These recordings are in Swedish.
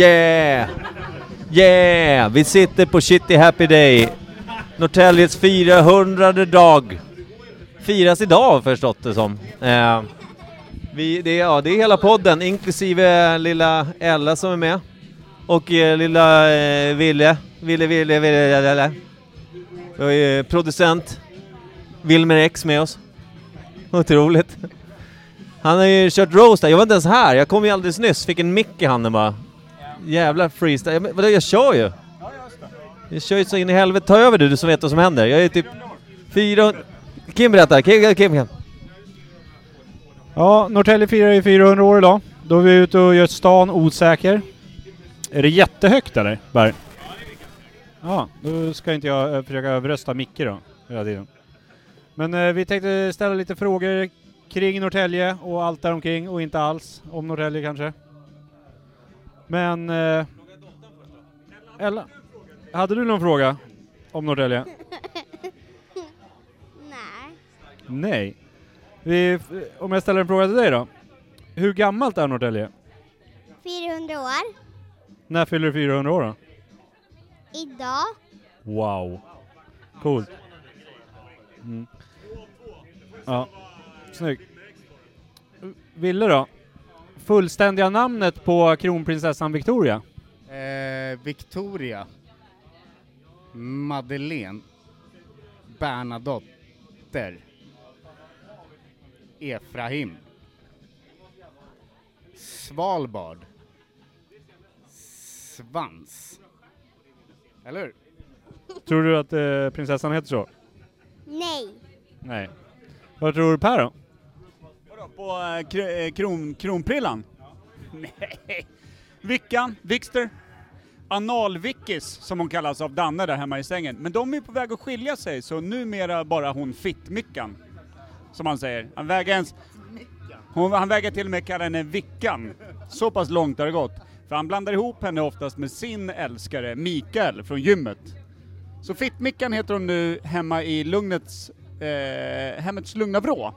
Yeah! Yeah! Vi sitter på Shitty Happy Day. Norrtäljes 400 dag. Firas idag förstått det som. Eh, vi, det, är, ja, det är hela podden, inklusive lilla Ella som är med. Och eh, lilla eh, Ville, Ville, Ville, Ville, Ville. Vi har ju producent Wilmer X med oss. Otroligt. Han har ju kört roast där. jag var inte ens här, jag kom ju alldeles nyss, fick en mick i handen bara. Jävla freestyle, jag, vadå, jag kör ju! Jag kör ju så in i helvete, ta över du, du som vet vad som händer. Jag är typ fyra... Kim berättar, Kim, Kim, Kim. Ja, Norrtälje firar ju 400 år idag. Då är vi ute och gör stan osäker. Är det jättehögt eller, Berg? Ja, då ska inte jag eh, försöka överrösta Micke då, hela tiden. Men eh, vi tänkte ställa lite frågor kring Norrtälje och allt däromkring och inte alls om Norrtälje kanske. Men... Eh, Ella, hade du någon fråga om Norrtälje? Nej. Nej. Vi, om jag ställer en fråga till dig då. Hur gammalt är Norrtälje? 400 år. När fyller du 400 år då? Idag. Wow. Coolt. Mm. Ja, snyggt. Ville då? Fullständiga namnet på kronprinsessan Victoria? Eh, Victoria. Madeleine. Bernadotter. Efraim. Svalbard. Svans. Eller hur? Tror du att eh, prinsessan heter så? Nej. Nej. Vad tror du Per då? Vadå, på eh, eh, kron, kronprillan? Nej. Vickan, Vixter, Analvickis som hon kallas av Danne där hemma i sängen. Men de är på väg att skilja sig så numera bara hon Fittmyckan. Som han säger. Han väger ens... Hon, han väger till och med kalla henne Vickan. Så pass långt har det gått. För han blandar ihop henne oftast med sin älskare Mikael från gymmet. Så Fittmickan heter hon nu hemma i Lugnets, eh, Hemmets Lugna Vrå.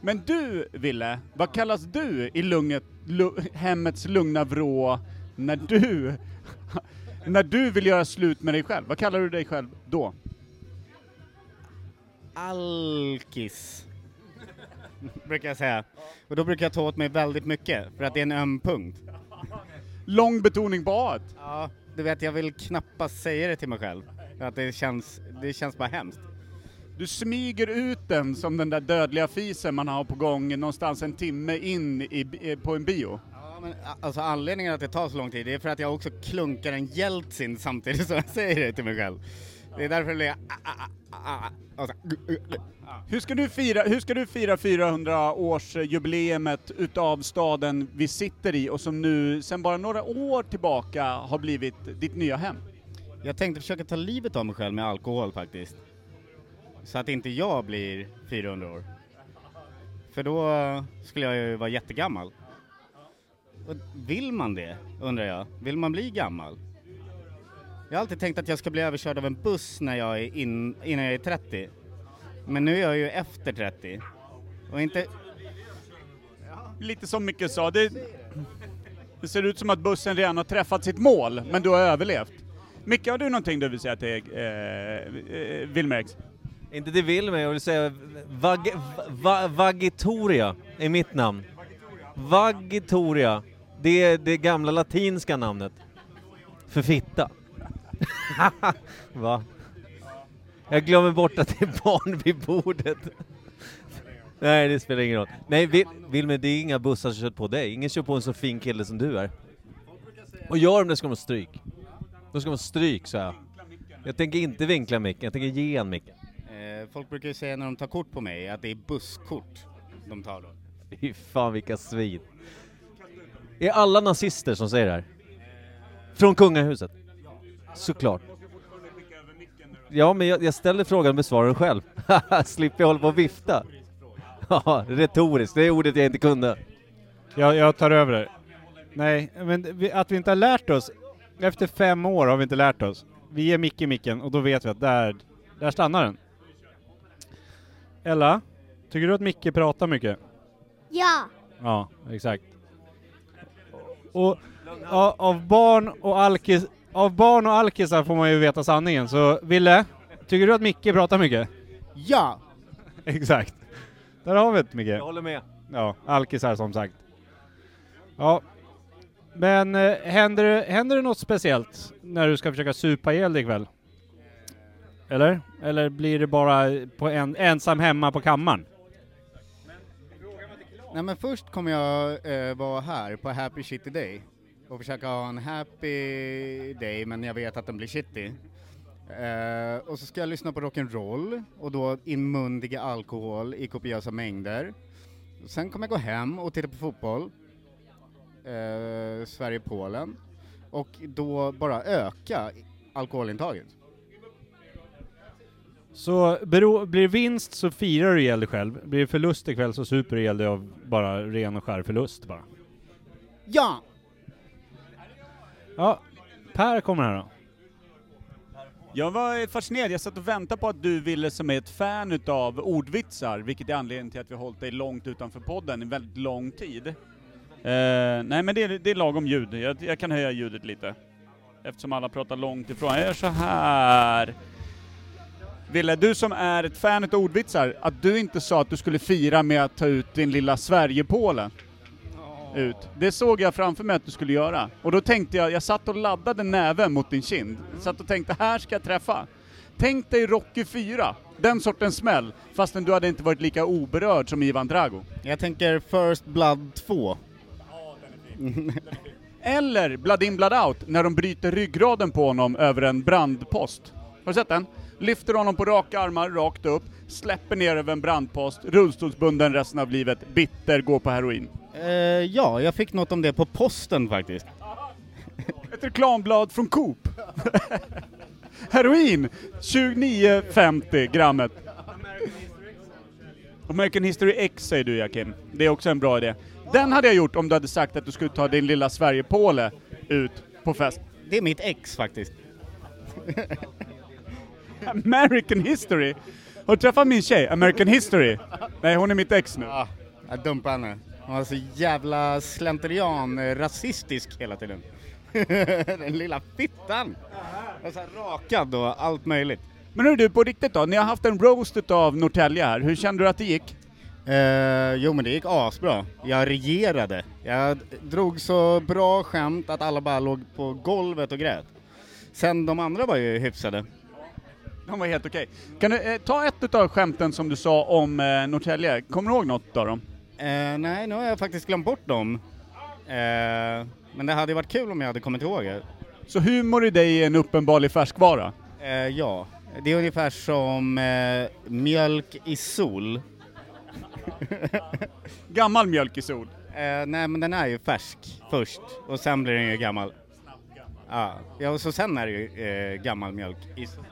Men du, Ville, vad kallas du i lugnet, lu, Hemmets Lugna Vrå när du, när du vill göra slut med dig själv? Vad kallar du dig själv då? Alkis. brukar jag säga. Och då brukar jag ta åt mig väldigt mycket, för att det är en öm punkt. Lång betoning på A. Ja, du vet, jag vill knappast säga det till mig själv. För att det känns, det känns bara hemskt. Du smyger ut den som den där dödliga fisen man har på gång någonstans en timme in i, på en bio. Ja, men alltså anledningen att det tar så lång tid, det är för att jag också klunkar en Jeltsin samtidigt som jag säger det till mig själv. Det är därför det blir... ah, ah, ah, ah, och så- Hur ska du fira, hur ska du fira 400 årsjubileumet utav staden vi sitter i och som nu sen bara några år tillbaka har blivit ditt nya hem? Jag tänkte försöka ta livet av mig själv med alkohol faktiskt. Så att inte jag blir 400 år. För då skulle jag ju vara jättegammal. Och vill man det, undrar jag? Vill man bli gammal? Jag har alltid tänkt att jag ska bli överkörd av en buss när jag är in, innan jag är 30. Men nu är jag ju efter 30. Och inte... Lite som Micke sa, det, det ser ut som att bussen redan har träffat sitt mål, men du har överlevt. Micke, har du någonting du vill säga till eh, eh, inte det Inte till Wilmer, jag vill säga Vag, va, Vagitoria är mitt namn. Vagitoria. Det är det gamla latinska namnet. För fitta. Va? Jag glömmer bort att det är barn vid bordet. Nej, det spelar ingen roll. Nej, Vil- Wilmer, det är inga bussar som kört på dig. Ingen kör på en så fin kille som du är. Och gör de det ska de stryk. Då ska man stryk, så jag. Jag tänker inte vinkla micken, jag tänker ge en micken. Eh, folk brukar ju säga när de tar kort på mig att det är busskort de tar då. Fy fan vilka svin. Är alla nazister som säger det här? Från kungahuset? Såklart. Ja, men jag, jag ställer frågan och besvarar den själv. Slipper jag hålla på och vifta. Ja, retoriskt, det är ordet jag inte kunde. Jag, jag tar över det. Nej, men vi, att vi inte har lärt oss. Efter fem år har vi inte lärt oss. Vi ger Micke micken och då vet vi att där, där stannar den. Ella, tycker du att Micke pratar mycket? Ja. Ja, exakt. Och av, av barn och alkis, av barn och alkisar får man ju veta sanningen, så Ville, tycker du att Micke pratar mycket? Ja! Exakt. Där har vi det Micke. Jag håller med. Ja, alkisar som sagt. Ja. Men eh, händer, det- händer det något speciellt när du ska försöka supa ihjäl dig ikväll? Eller? Eller blir det bara på en, ensam hemma på kammaren? Nej men först kommer jag eh, vara här på Happy Shitty Day och försöka ha en happy day men jag vet att den blir shitty. Eh, och så ska jag lyssna på rock'n'roll och då inmundiga alkohol i kopiösa mängder. Sen kommer jag gå hem och titta på fotboll, eh, Sverige-Polen, och då bara öka alkoholintaget. Så bero, blir vinst så firar du ihjäl dig själv. Blir det förlust ikväll så super du ihjäl dig av bara ren och skär förlust bara. Ja! Ja, Per kommer här då. Jag var fascinerad, jag satt och väntade på att du ville som är ett fan utav ordvitsar, vilket är anledningen till att vi har hållit dig långt utanför podden en väldigt lång tid. Eh, nej men det är, det är lagom ljud, jag, jag kan höja ljudet lite. Eftersom alla pratar långt ifrån. Jag gör så här. Ville, du som är ett fan utav ordvitsar, att du inte sa att du skulle fira med att ta ut din lilla Sverigepåle ut. Det såg jag framför mig att du skulle göra. Och då tänkte jag, jag satt och laddade näven mot din kind. Satt och tänkte, här ska jag träffa. Tänk dig Rocky 4, den sortens smäll, fastän du hade inte varit lika oberörd som Ivan Drago. Jag tänker First Blood 2. Eller Blood in Blood out, när de bryter ryggraden på honom över en brandpost. Har du sett den? Lyfter honom på raka armar, rakt upp, släpper ner över en brandpost, rullstolsbunden resten av livet, bitter, går på heroin. Eh, ja, jag fick något om det på posten faktiskt. Ett reklamblad från Coop. Heroin! 29,50 grammet. American History X säger du Jakim. Det är också en bra idé. Den hade jag gjort om du hade sagt att du skulle ta din lilla Sverigepåle ut på fest. Det är mitt ex faktiskt. American History? Har du träffat min tjej, American History? Nej, hon är mitt ex nu. Ja, jag dumpade henne. Hon var så jävla slentrian, eh, rasistisk hela tiden. Den lilla fittan! Så här rakad och allt möjligt. Men hur du, på riktigt då? Ni har haft en roast utav Norrtälje här. Hur kände du att det gick? Eh, jo men det gick asbra. Jag regerade. Jag drog så bra skämt att alla bara låg på golvet och grät. Sen de andra var ju hyfsade. De var helt okej. Kan du eh, ta ett utav skämten som du sa om eh, Norrtälje? Kommer du ihåg något av dem? Eh, nej, nu har jag faktiskt glömt bort dem. Eh, men det hade varit kul om jag hade kommit ihåg det. Så humor i dig är en uppenbarlig färskvara? Eh, ja, det är ungefär som eh, mjölk i sol. Gammal mjölk i sol. Eh, nej men den är ju färsk först och sen blir den ju gammal. Ja, ja och så sen är det ju eh, gammal mjölk i sol.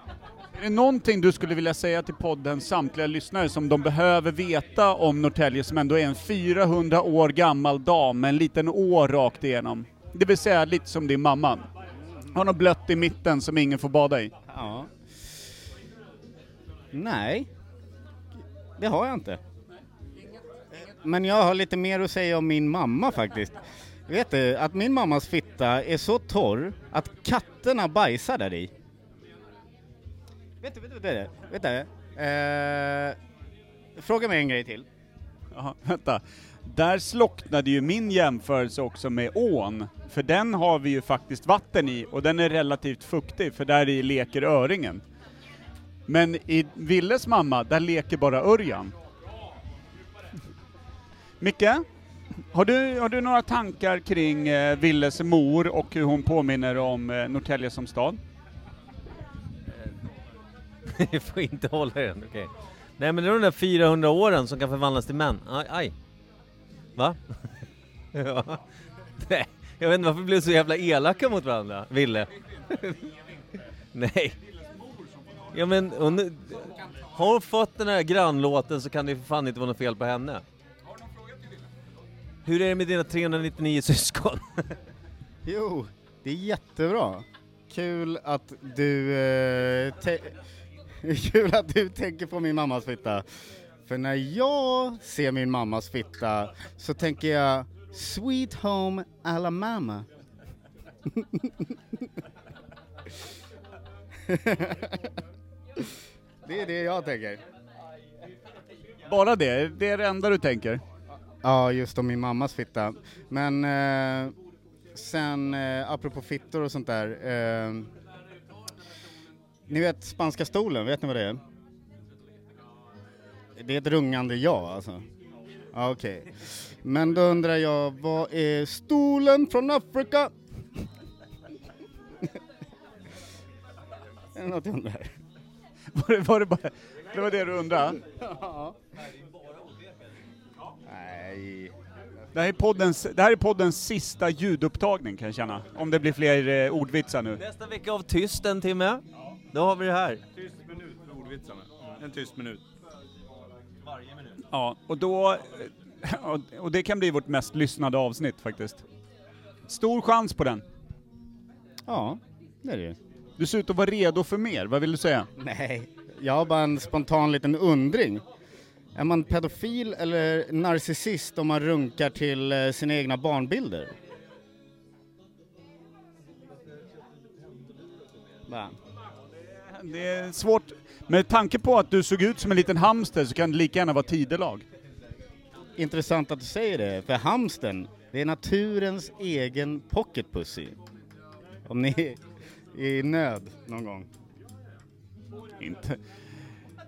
Är det någonting du skulle vilja säga till poddens samtliga lyssnare som de behöver veta om Norrtälje som ändå är en 400 år gammal dam med en liten å rakt igenom? Det vill säga lite som din mamma. Har något blött i mitten som ingen får bada i. Ja. Nej, det har jag inte. Men jag har lite mer att säga om min mamma faktiskt. Vet du, att min mammas fitta är så torr att katterna bajsar där i. Vänta, vänta, vänta. vänta. Eh, fråga mig en grej till. Jaha, vänta. Där slocknade ju min jämförelse också med ån. För den har vi ju faktiskt vatten i och den är relativt fuktig för där i leker öringen. Men i Villes mamma, där leker bara Örjan. Micke? Har du, har du några tankar kring eh, Villes mor och hur hon påminner om eh, Norrtälje som stad? Ni får inte hålla den, okej. Nej men det är de där 400 åren som kan förvandlas till män. Aj, aj. Va? ja. Nej, jag vet inte varför vi blev så jävla elaka mot varandra, Ville. Nej. Ja men hon, har hon fått den här grannlåten så kan det ju för fan inte vara något fel på henne. Hur är det med dina 399 syskon? Jo, det är jättebra. Kul att du... Eh, kul att du tänker på min mammas fitta. För när jag ser min mammas fitta så tänker jag Sweet Home Alabama. det är det jag tänker. Bara det? Det är det enda du tänker? Ja, just om min mammas fitta. Men eh, sen, eh, apropå fittor och sånt där. Eh, ni vet spanska stolen, vet ni vad det är? Det är ett rungande ja alltså. Ja, Okej. Men då undrar jag, vad är stolen från Afrika? är det något jag undrar? Var det, var det, bara, det var det du undrade? Nej. Det här, är poddens, det här är poddens sista ljudupptagning kan jag känna. Om det blir fler eh, ordvitsar nu. Nästa vecka av tyst en timme. Då har vi det här. Tyst minut för ordvitsarna. En tyst minut. Ja, och då... och- Och det kan bli vårt mest lyssnade avsnitt faktiskt. Stor chans på den. Ja, det är det Du ser ut att vara redo för mer, vad vill du säga? Nej, jag har bara en spontan liten undring. Är man pedofil eller narcissist om man runkar till eh, sina egna barnbilder? Va? Det är svårt. Med tanke på att du såg ut som en liten hamster så kan det lika gärna vara tidelag. Intressant att du säger det, för hamsten, det är naturens egen pocketpussy. Om ni är i nöd någon gång. Inte...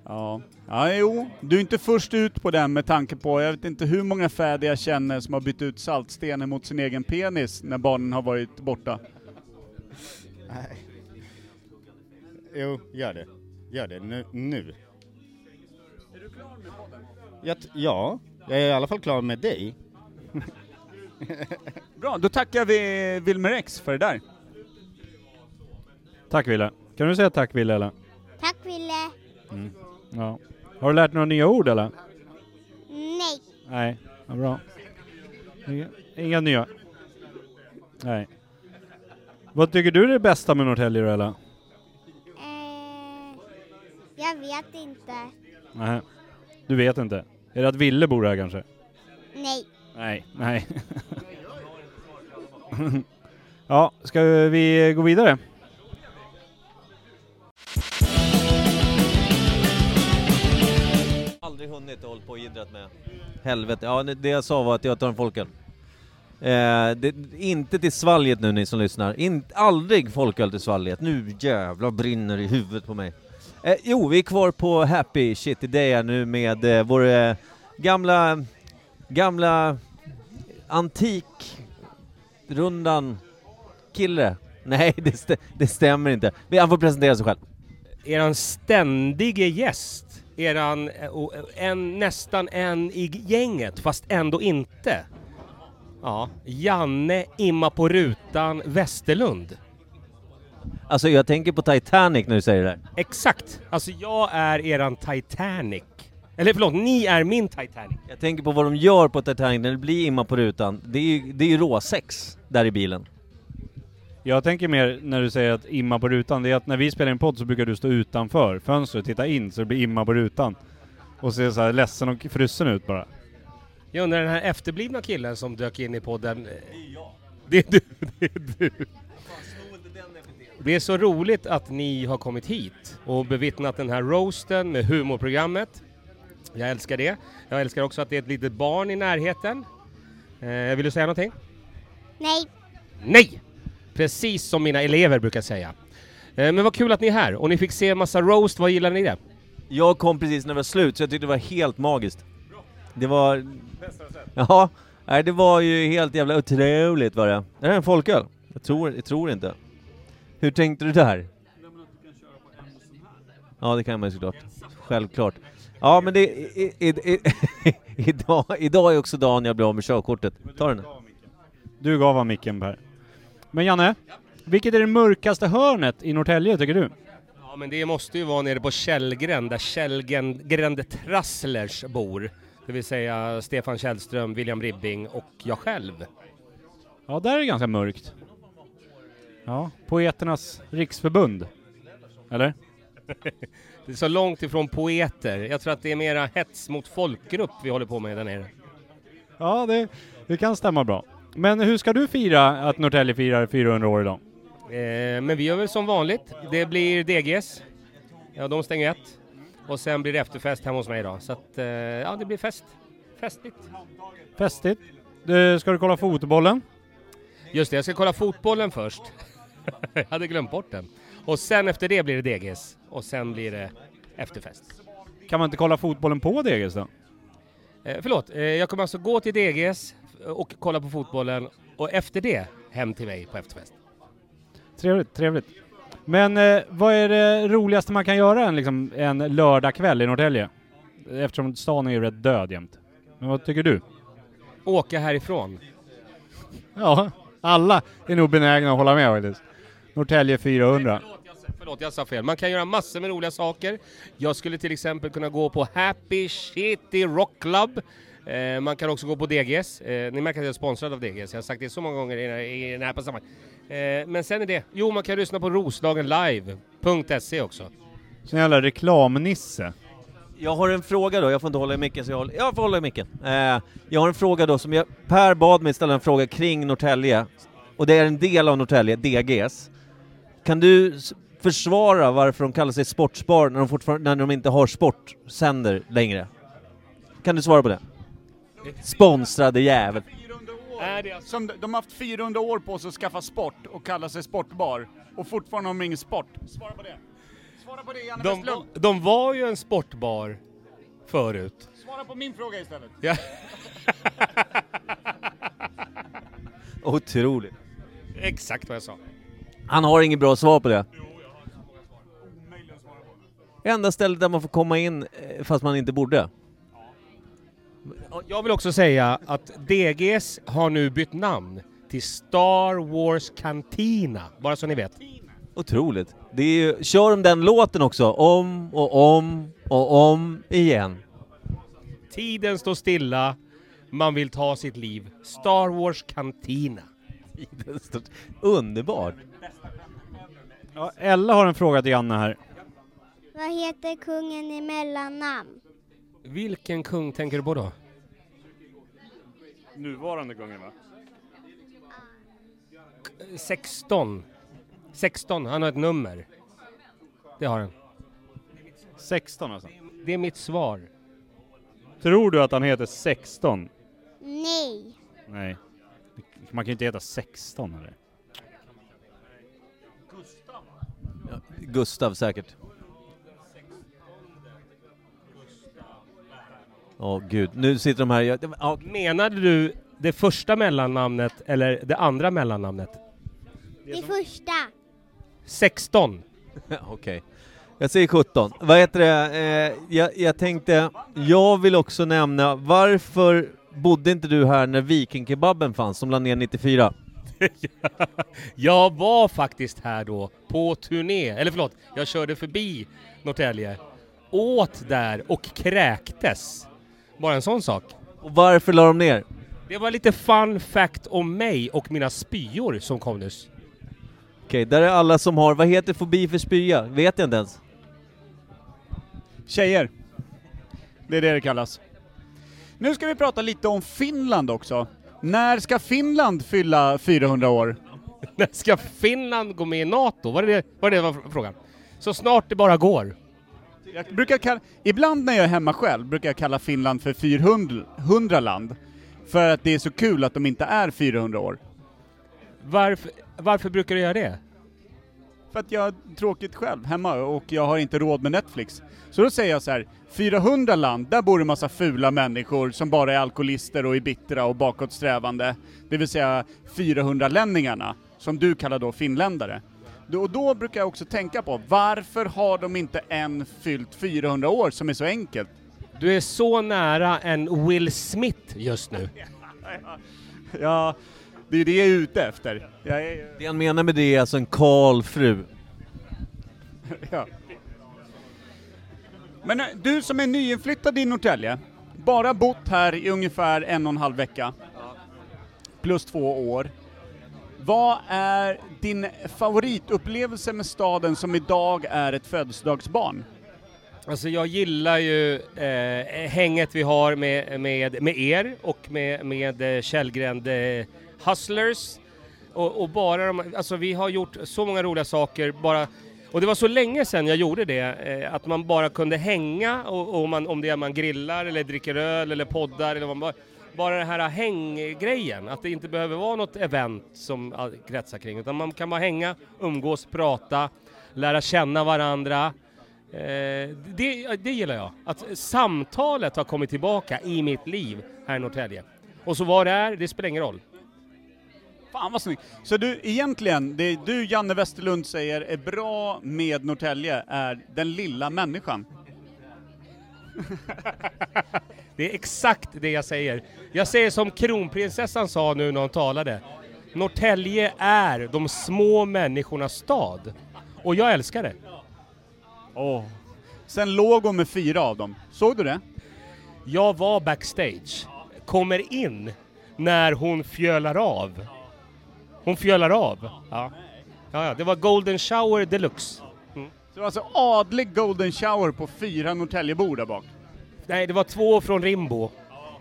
Ja. ja, jo. Du är inte först ut på den med tanke på, jag vet inte hur många fäder jag känner som har bytt ut saltstenen mot sin egen penis när barnen har varit borta. Nej. Jo, gör det. Gör det nu. nu. Är du klar med podden? Ja, jag är i alla fall klar med dig. Bra, då tackar vi Wilmer X för det där. Tack Wille. Kan du säga tack Wille eller? Tack Ville. Ja. Har du lärt några nya ord eller? Nej. Nej, ja, bra. Inga, inga nya? Nej. Vad tycker du är det bästa med Norrtälje eller? Vet inte. Nej. Du vet inte? Är det att Ville bor här kanske? Nej. Nej. Nej. ja, ska vi gå vidare? Aldrig hunnit och hållit på och idrat med. Helvete. Ja, det- det jag sa var att jag tar en folköl. Eh, det, inte till svalget nu ni som lyssnar. In, aldrig folköl till svalget. Nu jävlar brinner i huvudet på mig. Eh, jo, vi är kvar på Happy Day här nu med eh, vår eh, gamla, gamla antikrundan kille. Nej, det, stä, det stämmer inte. Vi- Han får presentera sig själv. eran ständige gäst. Eran, eh, eh, en, nästan en i gänget, fast ändå inte. Ja, Janne Imma på rutan Westerlund. Alltså jag tänker på Titanic när du säger det där. Exakt! Alltså jag är eran Titanic. Eller förlåt, ni är min Titanic. Jag tänker på vad de gör på Titanic när det blir imma på rutan. Det är ju, det är ju råsex där i bilen. Jag tänker mer när du säger att imma på rutan, det är att när vi spelar in podd så brukar du stå utanför fönstret, titta in så det blir imma på rutan. Och se så här ledsen och frusen ut bara. Jag undrar den här efterblivna killen som dök in i podden. eh, Det är du, det är du. Det är så roligt att ni har kommit hit och bevittnat den här roasten med humorprogrammet. Jag älskar det. Jag älskar också att det är ett litet barn i närheten. Eh, vill du säga någonting? Nej. Nej! Precis som mina elever brukar säga. Eh, men vad kul att ni är här och ni fick se en massa roast. Vad gillar ni det? Jag kom precis när det var slut, så jag tyckte det var helt magiskt. Det var... Ja, det var ju helt jävla otroligt var det. Är det en folköl? Jag tror, jag tror inte. Hur tänkte du där? Ja, det kan man ju såklart. Självklart. Ja, men det... I, i, i, idag, idag är också dagen jag blir av med körkortet. Ta den. Du gav han micken Per. Men Janne, vilket är det mörkaste hörnet i Norrtälje tycker du? Ja men det måste ju vara nere på Källgränd där Källgränd Trasslers bor. Det vill säga Stefan Källström, William Ribbing och jag själv. Ja, där är det ganska mörkt. Ja, Poeternas riksförbund. Eller? Det är så långt ifrån poeter. Jag tror att det är mera hets mot folkgrupp vi håller på med där nere. Ja, det, Det kan stämma bra. Men hur ska du fira att Norrtälje firar 400 år idag? Eh, men vi gör väl som vanligt. Det blir DGs. Ja, de stänger ett. Och sen blir det efterfest hemma hos mig idag. Så att, eh, ja, det blir fest. Festligt. Festligt. Du, ska du kolla fotbollen? Just det, jag ska kolla fotbollen först. Jag hade glömt bort den. Och sen efter det blir det DGs. Och sen blir det efterfest. Kan man inte kolla fotbollen på Deger's då? Eh, förlåt, eh, jag kommer alltså gå till DGs och kolla på fotbollen och efter det hem till mig på efterfest. Trevligt, trevligt. Men eh, vad är det roligaste man kan göra en, liksom, en lördagkväll i Norrtälje? Eftersom stan är ju rätt död jämt. Men vad tycker du? Åka härifrån. Ja, alla är nog benägna att hålla med faktiskt. Norrtälje 400. Förlåt jag, sa- förlåt, jag sa fel. Man kan göra massor med roliga saker. Jag skulle till exempel kunna gå på Happy Shitty Rock Club. Eh, man kan också gå på DGS. Eh, ni märker att jag är sponsrad av DGS. Jag har sagt det så många gånger i i den här samma. Eh, men sen är det, jo man kan lyssna på Roslagen live.se också. Sån jävla reklamnisse. Jag har en fråga då, jag får inte hålla i micken så jag håller, jag får hålla i micken. Eh, jag har en fråga då som jag, Per bad mig ställa en fråga kring Norrtälje, och det är en del av Norrtälje, DGS. Kan du försvara varför de kallar sig Sportspar när de, fortfarande, när de inte har sportsänder längre? Kan du svara på det? Sponsrade jävel. 400 år. Är det Som de, de har haft 400 år på sig att skaffa sport och kalla sig sportbar. Och fortfarande har de ingen sport. Svara på det. Svara på det Janne De, Westlund. de var ju en sportbar förut. Svara på min fråga istället. Ja. Otroligt. Exakt vad jag sa. Han har inget bra svar på det. Enda stället där man får komma in eh, fast man inte borde. Jag vill också säga att DGS har nu bytt namn till Star Wars Cantina, bara så ni vet. Otroligt. Det är ju, kör de den låten också, om och om och om igen. Tiden står stilla, man vill ta sitt liv. Star Wars Cantina. Underbart. Ja, Ella har en fråga till Janne här. Vad heter kungen i mellannamn? Vilken kung tänker du på då? Nuvarande kungen va? 16. 16, han har ett nummer. Det har han. 16 alltså. Det är mitt svar. Tror du att han heter 16? Nej. Nej. Man kan ju inte heta 16 eller? Gustav säkert. Åh gud, nu sitter de här... Jag, ja, Menade du det första mellannamnet eller det andra mellannamnet? Det första. 16. Okej. Jag säger 17. Vad heter det? Eh, jag, jag tänkte, jag vill också nämna, varför bodde inte du här när Vikingkebaben fanns, som la ner 94? Jag var faktiskt här då på turné, eller förlåt, jag körde förbi Norrtälje, åt där och kräktes. Bara en sån sak. Och varför la de ner? Det var lite fun fact om mig och mina spyor som kom nyss. Okej, där är alla som har, vad heter fobi för spya? Vet jag inte ens. Tjejer. Det är det det kallas. Nu ska vi prata lite om Finland också. När ska Finland fylla 400 år? När ska Finland gå med i NATO? Var det var, det var frågan? Så snart det bara går. Jag brukar kalla, ibland när jag är hemma själv brukar jag kalla Finland för 400 land. För att det är så kul att de inte är 400 år. Varför, varför brukar du göra det? För att jag har tråkigt själv hemma och jag har inte råd med Netflix. Så då säger jag så här, 400 land, där bor det massa fula människor som bara är alkoholister och är bittra och bakåtsträvande. Det vill säga 400-länningarna, som du kallar då finländare. Och då brukar jag också tänka på, varför har de inte än fyllt 400 år som är så enkelt? Du är så nära en Will Smith just nu. Ja, det är det jag är ute efter. Jag är, Det han menar med det är alltså en kal fru. ja. Men eh, du som är nyinflyttad i Norrtälje, bara bott här i ungefär en och en halv vecka, plus två år. Vad är din favoritupplevelse med staden som idag är ett födelsedagsbarn? Alltså jag gillar ju eh, hänget vi har med, med, med er och med, med eh, Källgren eh, Hustlers. Och, och bara de, alltså vi har gjort så många roliga saker bara och det var så länge sedan jag gjorde det, eh, att man bara kunde hänga och, och man, om det är man grillar eller dricker öl eller poddar eller vad man bara, bara den här hänggrejen, att det inte behöver vara något event som kretsar kring, utan man kan bara hänga, umgås, prata, lära känna varandra. Eh, det, det gillar jag, att samtalet har kommit tillbaka i mitt liv här i Norrtälje. Och så vad det är, det spelar ingen roll. Fan vad snyggt. Så du, egentligen, det du Janne Westerlund säger är bra med Norrtälje är den lilla människan. Det är exakt det jag säger. Jag säger som kronprinsessan sa nu när hon talade. Norrtälje är de små människornas stad. Och jag älskar det. Åh. Sen låg hon med fyra av dem. Såg du det? Jag var backstage, kommer in när hon fjölar av. Hon fjölar av. Ja. Ja, ja, det var golden shower deluxe. Så det var alltså adlig golden shower på fyra Norrtäljebor där bak. Nej, det var två från Rimbo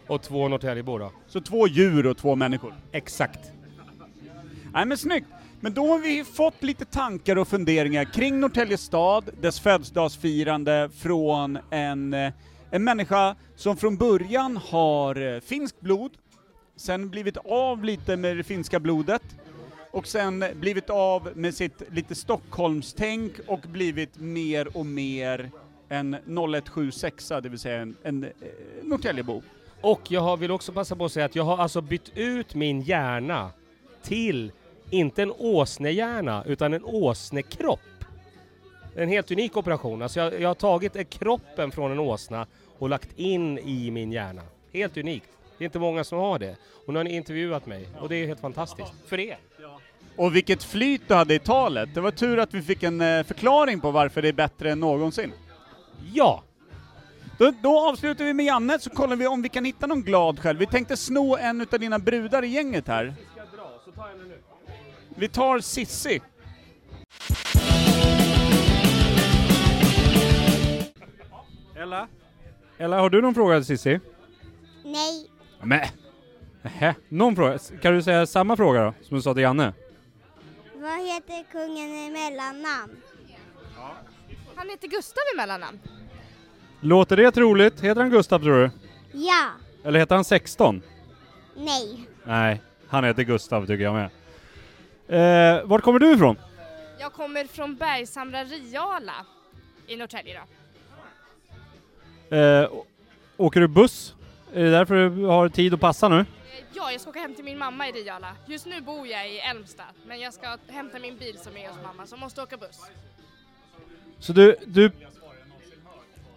och två Norrtäljebor då. Så två djur och två människor. Exakt. Nej men snyggt! Men då har vi fått lite tankar och funderingar kring Norrtälje stad, dess födelsedagsfirande från en, eh, en människa som från början har eh, finskt blod, sen blivit av lite med det finska blodet, och sen blivit av med sitt lite Stockholmstänk och blivit mer och mer en 0176, det vill säga en, en eh, Norrtäljebo. Och jag har, vill också passa på att säga att jag har alltså bytt ut min hjärna till, inte en åsnehjärna, utan en åsnekropp. En helt unik operation. Alltså jag, jag har tagit kroppen från en åsna och lagt in i min hjärna. Helt unikt. Det är inte många som har det. Och nu har ni intervjuat mig och det är helt fantastiskt. För er. Och vilket flyt du hade i talet. Det var tur att vi fick en eh, förklaring på varför det är bättre än någonsin. Ja! Då, då avslutar vi med Janne, så kollar vi om vi kan hitta någon glad själv. Vi tänkte sno en utav dina brudar i gänget här. Vi tar Sissi. Ella? Ella, har du någon fråga till Cissi? Nej. Men, Nähä. Någon fråga? Kan du säga samma fråga då, som du sa till Janne? Vad heter kungen i mellannamn? Han heter Gustav i mellannamn. Låter det troligt? Heter han Gustav tror du? Ja. Eller heter han 16? Nej. Nej, han heter Gustav tycker jag med. Eh, vart kommer du ifrån? Jag kommer från Bergshamra Riala i Norrtälje då. Eh, åker du buss? Är det därför du har tid att passa nu? Eh, Ja, jag ska åka hem till min mamma i Riala. Just nu bor jag i Älmstad, men jag ska hämta min bil som är hos mamma, så måste åka buss. Så du, du,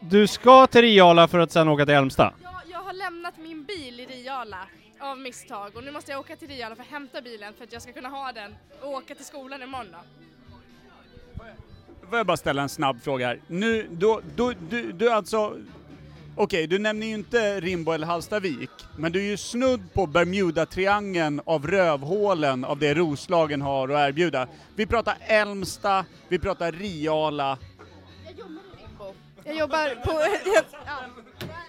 du ska till Riala för att sen åka till Älmstad? Ja, jag har lämnat min bil i Riala av misstag och nu måste jag åka till Riala för att hämta bilen för att jag ska kunna ha den och åka till skolan imorgon då. Får jag bara ställa en snabb fråga här. Nu, då, då, du, du alltså... Okej, du nämner ju inte Rimbo eller Hallstavik, men du är ju snudd på Bermuda-triangeln av rövhålen av det Roslagen har att erbjuda. Vi pratar Älmstad, vi pratar Riala. Jag jobbar på... ja.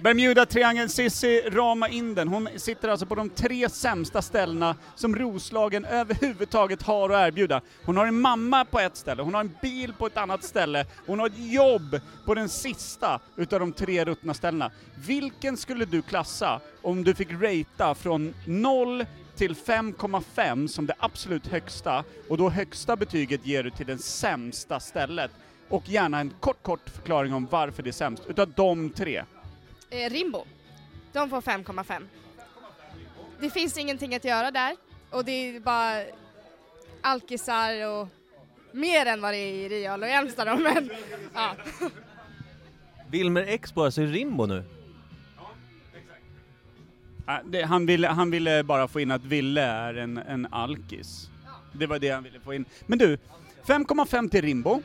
Bermuda-triangeln, Sissi, rama in den. Hon sitter alltså på de tre sämsta ställena som Roslagen överhuvudtaget har att erbjuda. Hon har en mamma på ett ställe, hon har en bil på ett annat ställe, hon har ett jobb på den sista utav de tre ruttna ställena. Vilken skulle du klassa om du fick ratea från 0 till 5,5 som det absolut högsta, och då högsta betyget ger du till det sämsta stället. Och gärna en kort, kort förklaring om varför det är sämst, utav de tre. Eh, Rimbo. De får 5,5. Det finns ingenting att göra där och det är bara alkisar och mer än vad det är i Rial och Älmstad då, men ja. Wilmer Expo alltså i Rimbo nu? Det, han, ville, han ville bara få in att Ville är en, en alkis. Det var det han ville få in. Men du, 5,5 till Rimbo.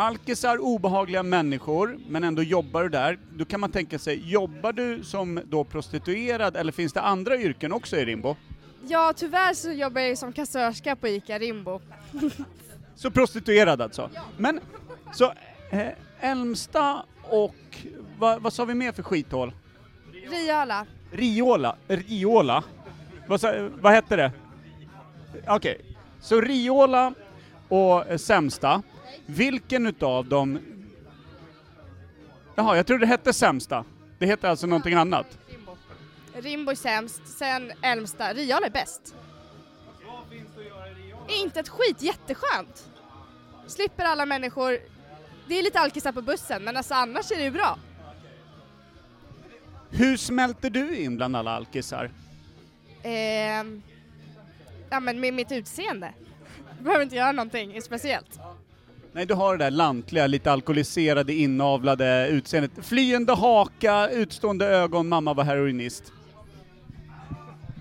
Alkisar, obehagliga människor, men ändå jobbar du där. Då kan man tänka sig, jobbar du som då prostituerad eller finns det andra yrken också i Rimbo? ja, tyvärr så jobbar jag ju som kassörska på ICA Rimbo. Så prostituerad alltså. Men, så eh, Älmstad och vad, vad sa vi mer för skithål? Riola. Riola. Riola? Vad, vad hette det? Okej, så Riola och eh, sämsta. Vilken utav dem... Jaha, jag trodde det hette sämsta. Det heter alltså någonting annat. Rimbo. Rimbo är sämst, sen Älmsta. Riola är bäst. Inte ett skit, jätteskönt. Slipper alla människor. Det är lite alkisar på bussen, men alltså annars är det ju bra. Hur smälter du in bland alla alkisar? Ehm, ja men med mitt utseende. Behöver inte göra någonting speciellt. Nej, du har det där lantliga, lite alkoholiserade, inavlade utseendet. Flyende haka, utstående ögon, mamma var heroinist.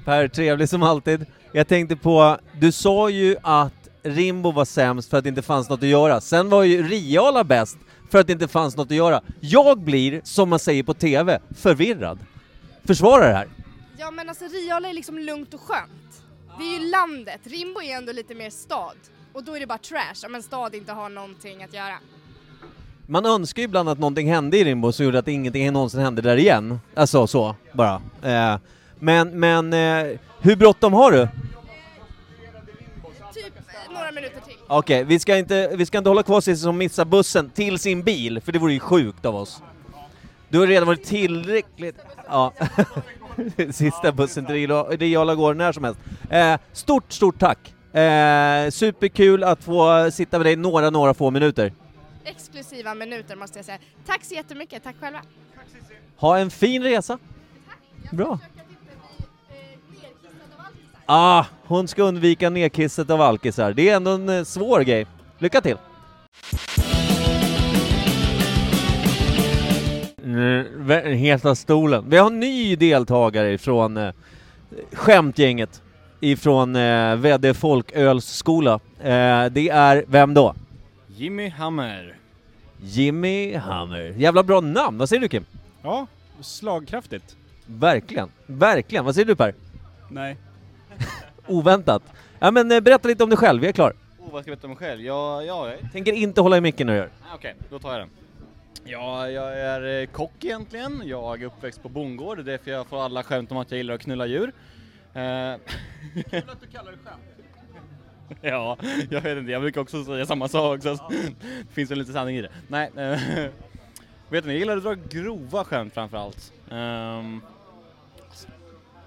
Per, trevlig som alltid. Jag tänkte på, du sa ju att Rimbo var sämst för att det inte fanns något att göra. Sen var ju Riala bäst för att det inte fanns något att göra. Jag blir, som man säger på TV, förvirrad. Försvara det här. Ja men alltså Riola är liksom lugnt och skönt. Det är ju landet, Rimbo är ändå lite mer stad. Och då är det bara trash om en stad inte har någonting att göra. Man önskar ju ibland att någonting hände i Rimbo som gjorde att ingenting någonsin hände där igen. Alltså så, bara. Eh, men, men, eh, hur bråttom har du? Typ eh, några minuter till. Okej, vi, ska inte, vi ska inte hålla kvar Cissi som missar bussen till sin bil, för det vore ju sjukt av oss. Du har redan varit tillräckligt... Ja. Sista bussen till Riola går när som helst. Eh, stort, stort tack! Eh, superkul att få sitta med dig några, några få minuter. Exklusiva minuter måste jag säga. Tack så jättemycket, tack själva. Ha en fin resa! Bra! Inte bli eh. Ah, hon ska undvika nedkisset av alkisar. Det är ändå en eh, svår grej. Lycka till! Heta stolen. Vi har en ny deltagare från eh, skämtgänget ifrån eh, Väddö folkölsskola. Eh, det är, vem då? Jimmy Hammer. Jimmy Hammer. Jävla bra namn, vad säger du Kim? Ja, slagkraftigt. Verkligen, verkligen. Vad säger du Per? Nej. Oväntat. Ja men eh, berätta lite om dig själv, vi är klar. Oh, vad ska jag berätta om mig själv? Ja, ja, jag- Tänker inte hålla i micken du gör. Ah, Okej, då tar jag den. Ja, jag är eh, kock egentligen. Jag är uppväxt på bondgård, det är därför jag får alla skämt om att jag gillar att knulla djur. Eh, Kul att du kallar det skämt. ja, jag vet inte, jag brukar också säga samma sak så att det finns väl lite sanning i det. Nej, eh, vet ni, jag gillar att dra grova skämt framförallt. Um,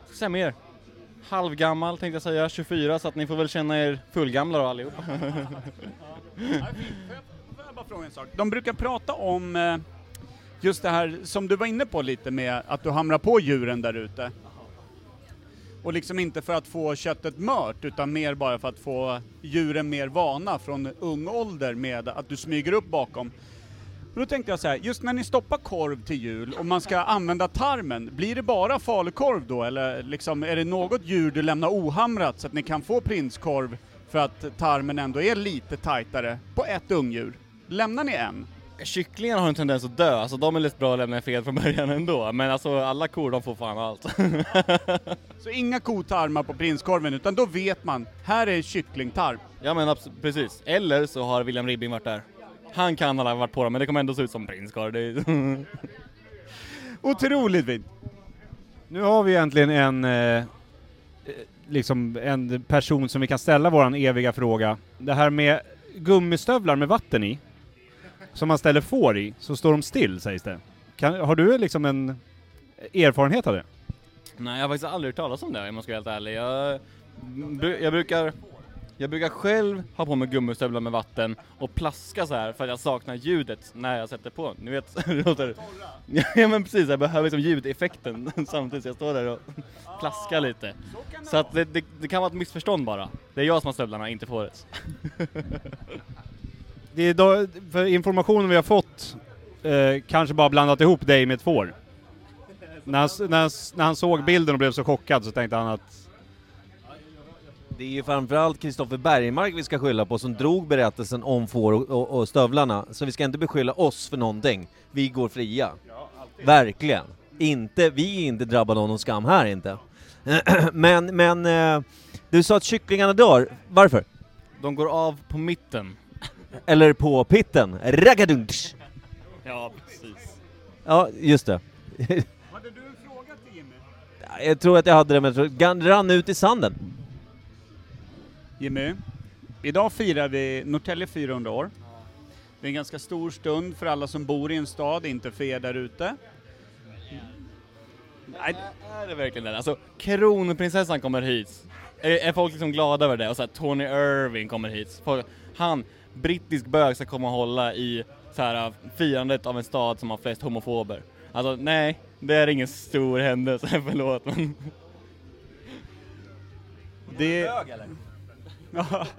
ska säga mer? Halvgammal tänkte jag säga, 24, så att ni får väl känna er fullgamla då allihop. Ja. Får jag, får jag bara fråga en sak? De brukar prata om eh, just det här som du var inne på lite med att du hamrar på djuren där ute. Och liksom inte för att få köttet mört, utan mer bara för att få djuren mer vana från ung ålder med att du smyger upp bakom. Och då tänkte jag så här, just när ni stoppar korv till jul och man ska använda tarmen, blir det bara falukorv då eller liksom, är det något djur du lämnar ohamrat så att ni kan få prinskorv för att tarmen ändå är lite tajtare på ett ungdjur? Lämnar ni en? Kycklingar har en tendens att dö, alltså de är lite bra att lämna fel från början ändå, men alltså alla kor de får fan allt. Så inga kotarmar på prinskorven, utan då vet man, här är kycklingtarm. ja men precis. Eller så har William Ribbing varit där. Han kan ha varit på dem, men det kommer ändå se ut som prinskorv. Otroligt fint! Nu har vi egentligen en, eh, eh, liksom en person som vi kan ställa våran eviga fråga. Det här med gummistövlar med vatten i, som man ställer får i, så står de still sägs det. Kan, har du liksom en erfarenhet av det? Nej, jag har faktiskt aldrig hört talas om det om jag ska vara helt ärlig. Jag, jag brukar jag brukar själv ha på mig gummistövlar med vatten och plaska så här för att jag saknar ljudet när jag sätter på. Ni vet, det låter... Ja men precis, jag behöver liksom ljudeffekten samtidigt som jag står där och plaskar lite. Så att det, det, det kan vara ett missförstånd bara. Det är jag som har stövlarna, inte fåret. Det är då, för informationen vi har fått eh, kanske bara blandat ihop dig med ett får. När han, när, han, när han såg bilden och blev så chockad så tänkte han att Det är ju framförallt Kristoffer Bergmark vi ska skylla på som drog berättelsen om får och, och, och stövlarna, så vi ska inte beskylla oss för någonting. Vi går fria. Verkligen. Inte, vi är inte drabbade av någon skam här inte. men, men, eh, du sa att kycklingarna dör. Varför? De går av på mitten. Eller på pitten. Raggadunch. Ja, precis. Ja, just det. Hade du en fråga till Jimmy? Jag tror att jag hade det, men jag tror rann ut i sanden. Jimmy, idag firar vi Norrtälje 400 år. Det är en ganska stor stund för alla som bor i en stad, inte för er där ute. Nej, är det verkligen det? Alltså, kronprinsessan kommer hit. Är, är folk liksom glada över det? Och så här, Tony Irving kommer hit. Folk, han, brittisk bög, ska komma och hålla i så här, firandet av en stad som har flest homofober. Alltså, nej, det är ingen stor händelse, förlåt men... Det... Ja.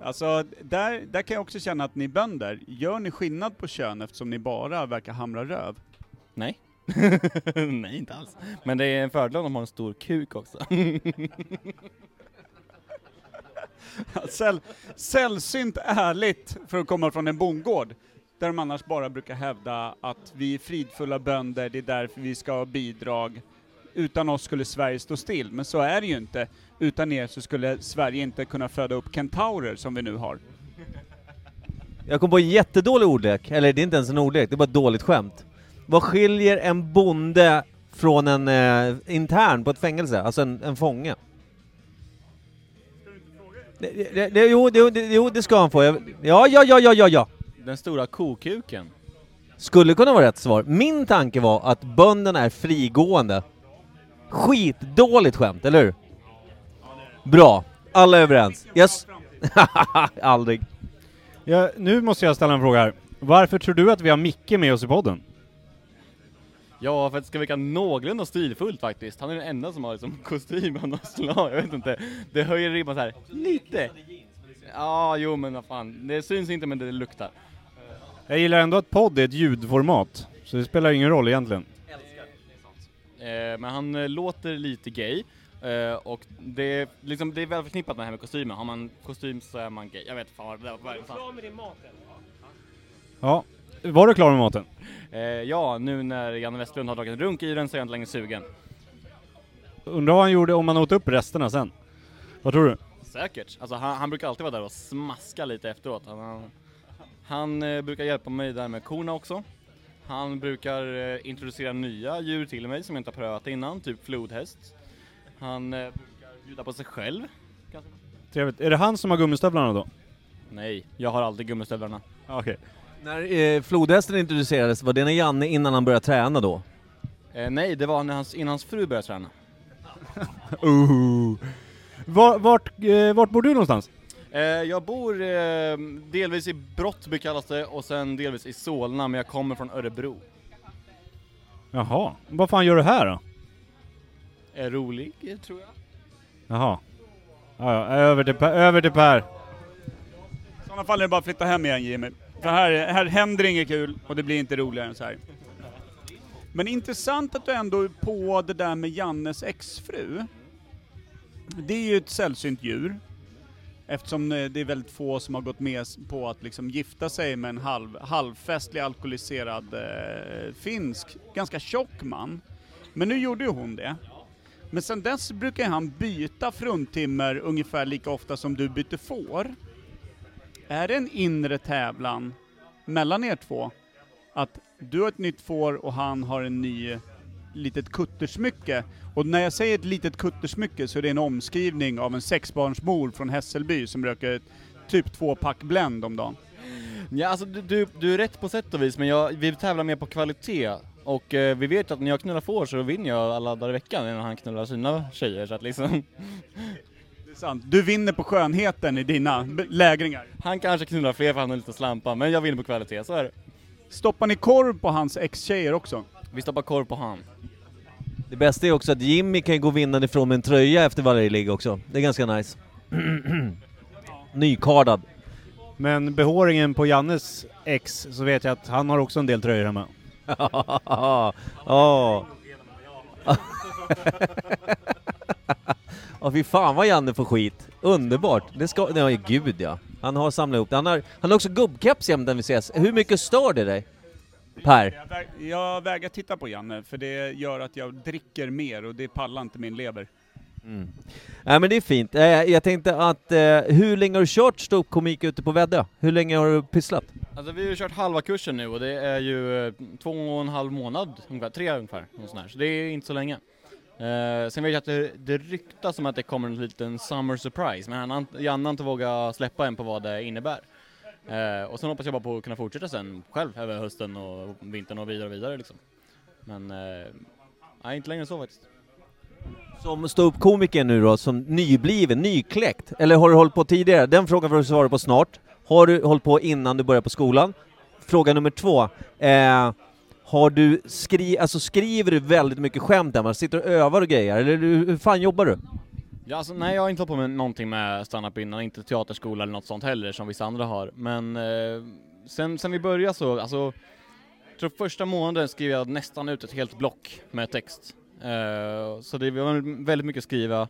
Alltså, där, där kan jag också känna att ni bönder, gör ni skillnad på kön eftersom ni bara verkar hamra röv? Nej. nej, inte alls. Men det är en fördel om de har en stor kuk också. Säll, sällsynt ärligt för att komma från en bondgård, där de annars bara brukar hävda att vi är fridfulla bönder, det är därför vi ska ha bidrag. Utan oss skulle Sverige stå still, men så är det ju inte. Utan er så skulle Sverige inte kunna föda upp kentaurer som vi nu har. Jag kom på en jättedålig ordlek, eller det är inte ens en ordlek, det är bara ett dåligt skämt. Vad skiljer en bonde från en eh, intern på ett fängelse, alltså en, en fånge? Det, det, det, jo, det, det, jo, det ska han få. Ja, ja, ja, ja, ja, ja. Den stora kokuken. Skulle kunna vara rätt svar. Min tanke var att bönderna är frigående. Skitdåligt skämt, eller hur? Bra. Alla är överens. Yes. Aldrig. Ja, nu måste jag ställa en fråga här. Varför tror du att vi har Micke med oss i podden? Ja, för att det ska verka någorlunda stilfullt faktiskt. Han är den enda som har liksom kostym av något slag, jag vet inte. Det höjer ribban så här lite. Ja, jo men vad fan. Det syns inte men det luktar. Jag gillar ändå att podd är ett ljudformat, så det spelar ingen roll egentligen. Eh, men han eh, låter lite gay. Eh, och det är, liksom, det är väl förknippat med det här med kostymen. Har man kostym så är man gay. Jag vet fan vad det var. Fan. med din mat Ja, var du klar med maten? Eh, ja, nu när Janne Westlund har dragit en runk i den så är jag inte längre sugen. Undrar vad han gjorde om han åt upp resterna sen? Vad tror du? Säkert. Alltså han, han brukar alltid vara där och smaska lite efteråt. Han, han, han eh, brukar hjälpa mig där med korna också. Han brukar eh, introducera nya djur till mig som jag inte har prövat innan, typ flodhäst. Han eh, brukar bjuda på sig själv. Ganska- Trevligt. Är det han som har gummistövlarna då? Nej, jag har alltid gummistövlarna. Okej. När eh, flodhästen introducerades, var det när Janne innan han började träna då? Eh, nej, det var när hans, innan hans fru började träna. Uh. Var, vart, eh, vart bor du någonstans? Eh, jag bor eh, delvis i Brottby kallas det och sen delvis i Solna, men jag kommer från Örebro. Jaha, vad fan gör du här då? Är rolig, eh, tror jag. Jaha. Ja, ja, över till Per. Över till Per. I sådana fall är det bara att flytta hem igen Jimmy. För här, här händer inget kul och det blir inte roligare än så här. Men intressant att du ändå är på det där med Jannes exfru. Det är ju ett sällsynt djur. Eftersom eh, det är väldigt få som har gått med på att liksom gifta sig med en halv, halvfestlig alkoholiserad eh, finsk, ganska tjock man. Men nu gjorde ju hon det. Men sen dess brukar han byta fruntimmer ungefär lika ofta som du byter får. Är det en inre tävlan mellan er två? Att du har ett nytt får och han har en ny litet kuttersmycke. Och när jag säger ett litet kuttersmycke så är det en omskrivning av en sexbarnsmor från Hässelby som röker typ två pack Blend om dagen. Ja, alltså du, du, du är rätt på sätt och vis, men jag, vi tävlar mer på kvalitet. Och eh, vi vet att när jag knullar får så vinner jag alla dagar i veckan innan han knullar sina tjejer, så att liksom... Det är sant. Du vinner på skönheten i dina lägringar. Han kanske knullar fler för han har lite slampa, men jag vinner på kvalitet, så är det. Stoppar ni korv på hans ex-tjejer också? Vi stoppar korv på han. Det bästa är också att Jimmy kan gå vinnande ifrån med en tröja efter varje ligg också. Det är ganska nice. Nykardad. Men behåringen på Jannes ex så vet jag att han har också en del tröjor hemma. Ja. Ja fy fan vad Janne får skit. Underbart. Det ska, nej gud ja. Han har samlat ihop det. Han har, han har också gubbkeps jämt när vi ses. Hur mycket stör det dig? Per? Jag, väg, jag vägrar titta på Janne, för det gör att jag dricker mer och det pallar inte min lever. Mm. Nej men det är fint. Eh, jag tänkte att, eh, hur länge har du kört ståuppkomik ute på Väddö? Hur länge har du pysslat? Alltså vi har ju kört halva kursen nu och det är ju eh, två och en halv månad ungefär, tre ungefär, så det är inte så länge. Uh, sen vet jag att det, det ryktas om att det kommer en liten summer surprise, men han, Janne har inte vågat släppa än på vad det innebär. Uh, och sen hoppas jag bara på att kunna fortsätta sen själv över hösten och vintern och vidare och vidare liksom. Men, uh, nej inte längre än så faktiskt. Som ståuppkomiker nu då, som nybliven, nykläckt, eller har du hållit på tidigare? Den frågan får du svara på snart. Har du hållit på innan du började på skolan? Fråga nummer två. Uh, har du skri alltså skriver du väldigt mycket skämt hemma? Sitter och övar och grejer? Eller hur fan jobbar du? Ja, alltså, nej, jag har inte hållit på med någonting med standup innan, inte teaterskola eller något sånt heller som vissa andra har. Men eh, sen, sen vi började så, alltså, jag tror första månaden skrev jag nästan ut ett helt block med text. Eh, så det var väldigt mycket skriva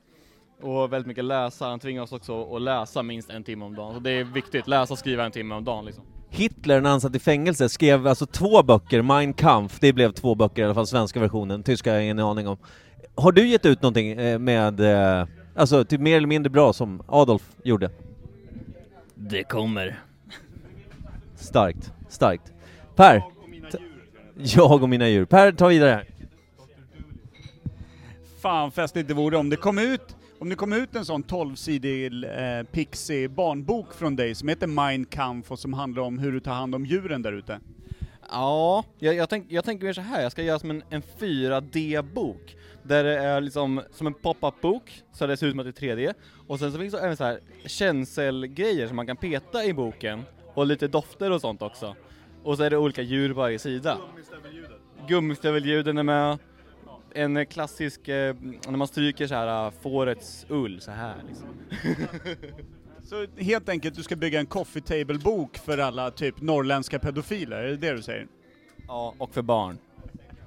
och väldigt mycket läsa. Han tvingar oss också att läsa minst en timme om dagen. Så det är viktigt, läsa och skriva en timme om dagen liksom. Hitler, när han satt i fängelse, skrev alltså två böcker, Mein Kampf, det blev två böcker i alla fall, svenska versionen, tyska har jag ingen aning om. Har du gett ut någonting eh, med, eh, alltså typ mer eller mindre bra som Adolf gjorde? Det kommer. Starkt, starkt. Per! Jag och mina djur. Per, ta vidare här. Fan festligt det vore om det kom ut, om det kom ut en sån 12-sidig eh, pixie barnbok från dig som heter Mein Kampf och som handlar om hur du tar hand om djuren där ute. Ja, jag, jag, tänk, jag tänker mer så här. jag ska göra som en, en 4D-bok. Där det är liksom som en pop-up-bok, så det ser ut som att det är 3D. Och sen så finns det även så här känselgrejer som man kan peta i boken. Och lite dofter och sånt också. Och så är det olika djur på varje sida. Gummistövelljuden är med. En klassisk, eh, när man stryker så här äh, fårets ull så här liksom. Så helt enkelt, du ska bygga en coffee table-bok för alla typ norrländska pedofiler, är det det du säger? Ja, och för barn.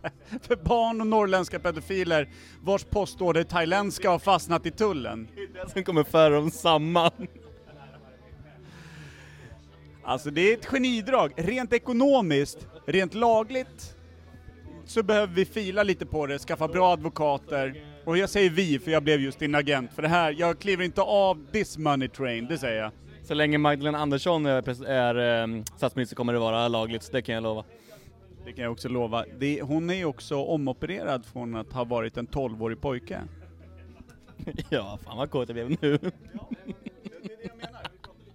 För barn och norrländska pedofiler vars postorder thailändska har fastnat i tullen. Sen kommer föra dem samman. Alltså det är ett genidrag. Rent ekonomiskt, rent lagligt, så behöver vi fila lite på det, skaffa bra advokater. Och jag säger vi, för jag blev just din agent. För det här, jag kliver inte av this money train, det säger jag. Så länge Magdalena Andersson är, är eh, statsminister kommer det vara lagligt, så det kan jag lova. Det kan jag också lova. Det, hon är ju också omopererad från att ha varit en 12-årig pojke. ja, fan vad kåt jag blev nu.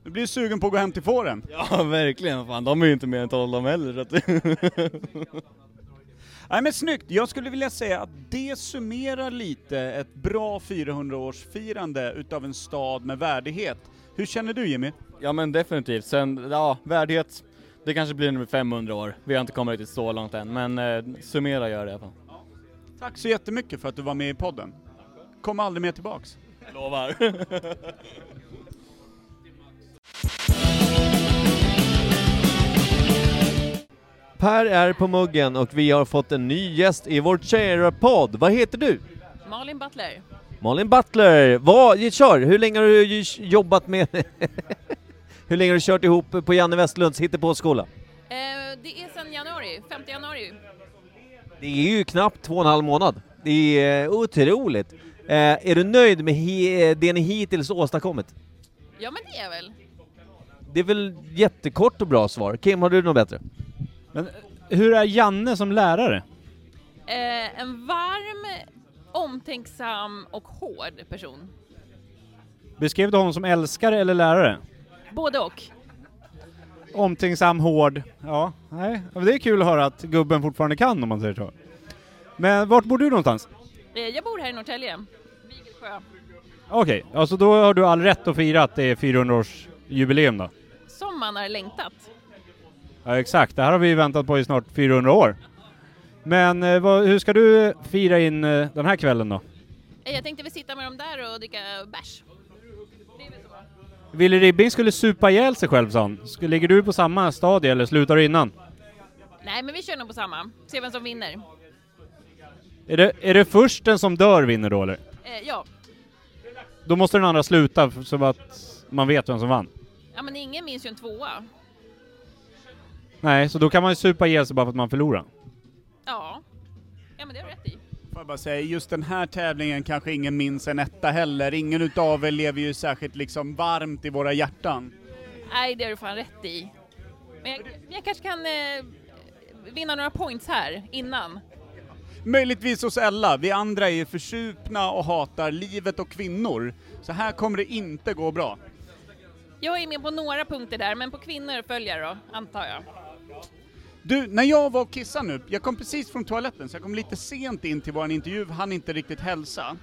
Du blir sugen på att gå hem till fåren. ja, verkligen. Fan, de är ju inte mer än 12 de heller. Så att Nej men snyggt! Jag skulle vilja säga att det summerar lite ett bra 400-årsfirande utav en stad med värdighet. Hur känner du Jimmy? ja men definitivt. Sen, ja, värdighet. Det kanske blir nummer 500 år. Vi har inte kommit riktigt så långt än, men eh, summera gör det i alla fall. Tack så jättemycket för att du var med i podden. Kom aldrig mer tillbaks. Lovar. Per är på muggen och vi har fått en ny gäst i vår kära podd. Vad heter du? Malin Butler. Malin Butler. Vad, kör! Hur länge har du jobbat med... Hur länge har du kört ihop på Janne Westlunds hittepåskola? Eh, det är sedan januari, 5 januari. Det är ju knappt två och en halv månad. Det är eh, otroligt. Eh, är du nöjd med det ni hittills åstadkommit? Ja men det är jag väl. Det är väl jättekort och bra svar. Kim, har du något bättre? Men hur är Janne som lärare? Eh, en varm, omtänksam och hård person. Beskrev du honom som älskare eller lärare? Både och. Omtänksam, hård. Ja, nej. Men Det är kul att höra att gubben fortfarande kan om man säger så. Men vart bor du någonstans? Eh, jag bor här i Norrtälje. Vigelsjö. Okej, alltså då har du all rätt att fira att det är 400-årsjubileum då? Som man har längtat. Ja exakt, det här har vi väntat på i snart 400 år. Men eh, vad, hur ska du fira in eh, den här kvällen då? Eh, jag tänkte vi sitta med dem där och dricka bärs. Willy Ribbing skulle supa ihjäl sig själv sa han. Ligger du på samma stadie eller slutar du innan? Nej men vi kör nog på samma. Se vem som vinner. Är det, är det först den som dör vinner då eller? Eh, ja. Då måste den andra sluta så att man vet vem som vann. ja, men ingen minns ju en tvåa. Nej, så då kan man ju supa ihjäl sig bara för att man förlorar. Ja. Ja men det har du rätt i. Får jag bara säga, just den här tävlingen kanske ingen minns en etta heller. Ingen utav er lever ju särskilt liksom varmt i våra hjärtan. Nej det har du fan rätt i. Men jag, jag kanske kan eh, vinna några points här innan. Möjligtvis hos Ella, vi andra är försupna och hatar livet och kvinnor. Så här kommer det inte gå bra. Jag är med på några punkter där, men på kvinnor följer jag då, antar jag. Du, när jag var och kissade nu, jag kom precis från toaletten så jag kom lite sent in till vår intervju, hann inte riktigt hälsa.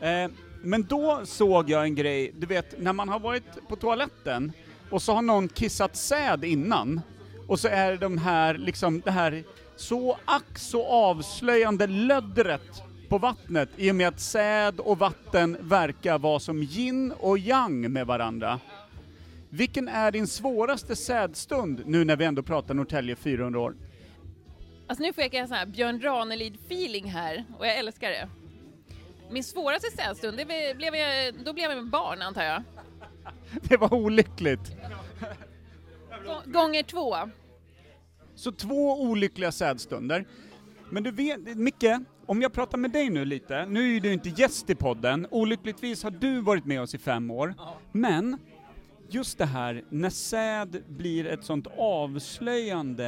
Eh, men då såg jag en grej, du vet när man har varit på toaletten och så har någon kissat säd innan och så är de här, liksom det här så ack så avslöjande löddret på vattnet i och med att säd och vatten verkar vara som yin och yang med varandra. Vilken är din svåraste sädstund nu när vi ändå pratar Norrtälje 400 år? Alltså nu får jag en sån här Björn Ranelid-feeling här, och jag älskar det. Min svåraste sädstund, det blev- jag, då blev jag med barn antar jag. Det var olyckligt. Gå- Gånger två. Så två olyckliga sädstunder. Men du vet, Micke, om jag pratar med dig nu lite, nu är du inte gäst i podden, olyckligtvis har du varit med oss i fem år, men just det här när säd blir ett sånt avslöjande,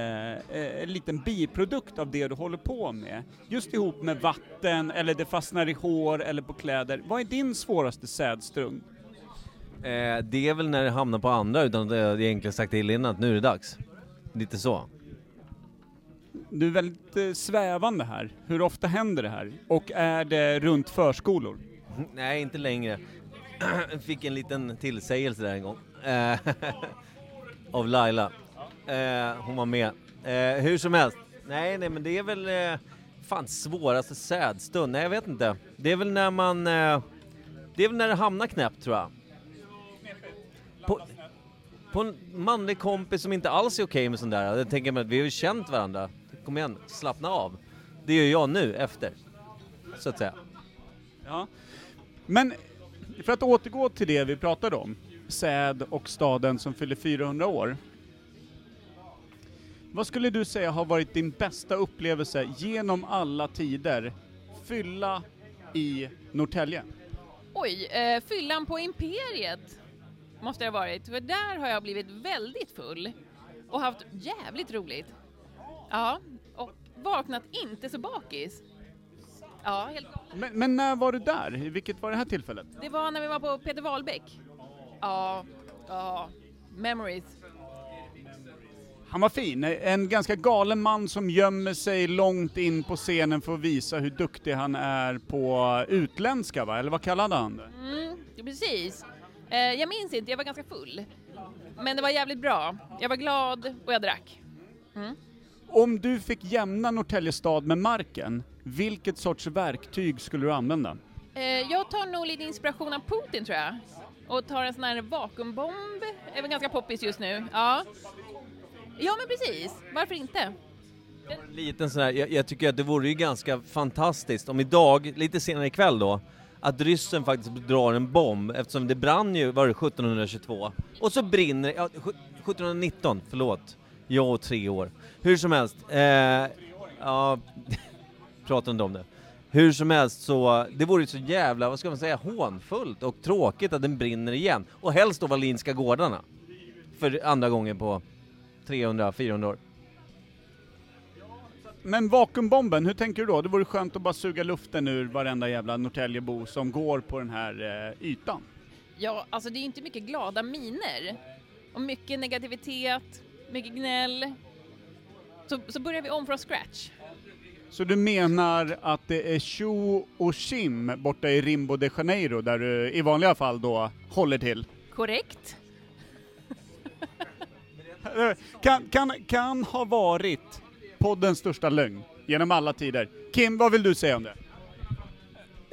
eh, en liten biprodukt av det du håller på med, just ihop med vatten, eller det fastnar i hår eller på kläder, vad är din svåraste sädstund? Eh, det är väl när det hamnar på andra utan att jag egentligen sagt till innan att nu är det dags. Lite så. Du är väldigt eh, svävande här. Hur ofta händer det här? Och är det runt förskolor? Nej, inte längre. Fick en liten tillsägelse där en gång. Eh, av Laila. Eh, hon var med. Eh, hur som helst. Nej, nej men det är väl eh, fan svåraste sädstund. Nej, jag vet inte. Det är väl när man... Eh, det är väl när det hamnar knäppt tror jag. På, på en manlig kompis som inte alls är okej med sånt där. Jag tänker mig att vi har ju känt varandra. Kom igen, slappna av. Det gör jag nu efter. Så att säga. Ja. Men för att återgå till det vi pratade om, säd och staden som fyller 400 år. Vad skulle du säga har varit din bästa upplevelse genom alla tider? Fylla i Norrtälje. Oj, eh, fyllan på Imperiet måste det ha varit, för där har jag blivit väldigt full och haft jävligt roligt. Ja, och vaknat inte så bakis. Ja, helt Men, men när var du där? Vilket var det här tillfället? Det var när vi var på Peter Wahlbeck. Ja, ja, memories. Han var fin, en ganska galen man som gömmer sig långt in på scenen för att visa hur duktig han är på utländska va? Eller vad kallade han det? Mm, precis. Eh, jag minns inte, jag var ganska full. Men det var jävligt bra. Jag var glad och jag drack. Mm. Om du fick jämna Norrtälje stad med marken, vilket sorts verktyg skulle du använda? Eh, jag tar nog lite inspiration av Putin tror jag. Och tar en sån här vakuumbomb. är väl ganska poppis just nu. Ja. Ja men precis, varför inte? liten sån här, jag, jag tycker att det vore ju ganska fantastiskt om idag, lite senare ikväll då, att ryssen faktiskt drar en bomb eftersom det brann ju, var det 1722? Och så brinner ja, 1719, förlåt. Jag och tre år. Hur som helst, eh, ja, pratar inte om det. Hur som helst så, det vore ju så jävla, vad ska man säga, hånfullt och tråkigt att den brinner igen. Och helst då Wallinska gårdarna. För andra gången på 300-400 år. Men vakuumbomben, hur tänker du då? Det vore skönt att bara suga luften ur varenda jävla Norrtäljebo som går på den här eh, ytan. Ja, alltså det är inte mycket glada miner. Och mycket negativitet, mycket gnäll. Så, så börjar vi om från scratch. Så du menar att det är tjo och kim borta i Rimbo de Janeiro där du i vanliga fall då håller till? Korrekt? Kan, kan, kan ha varit poddens största lögn genom alla tider. Kim, vad vill du säga om det?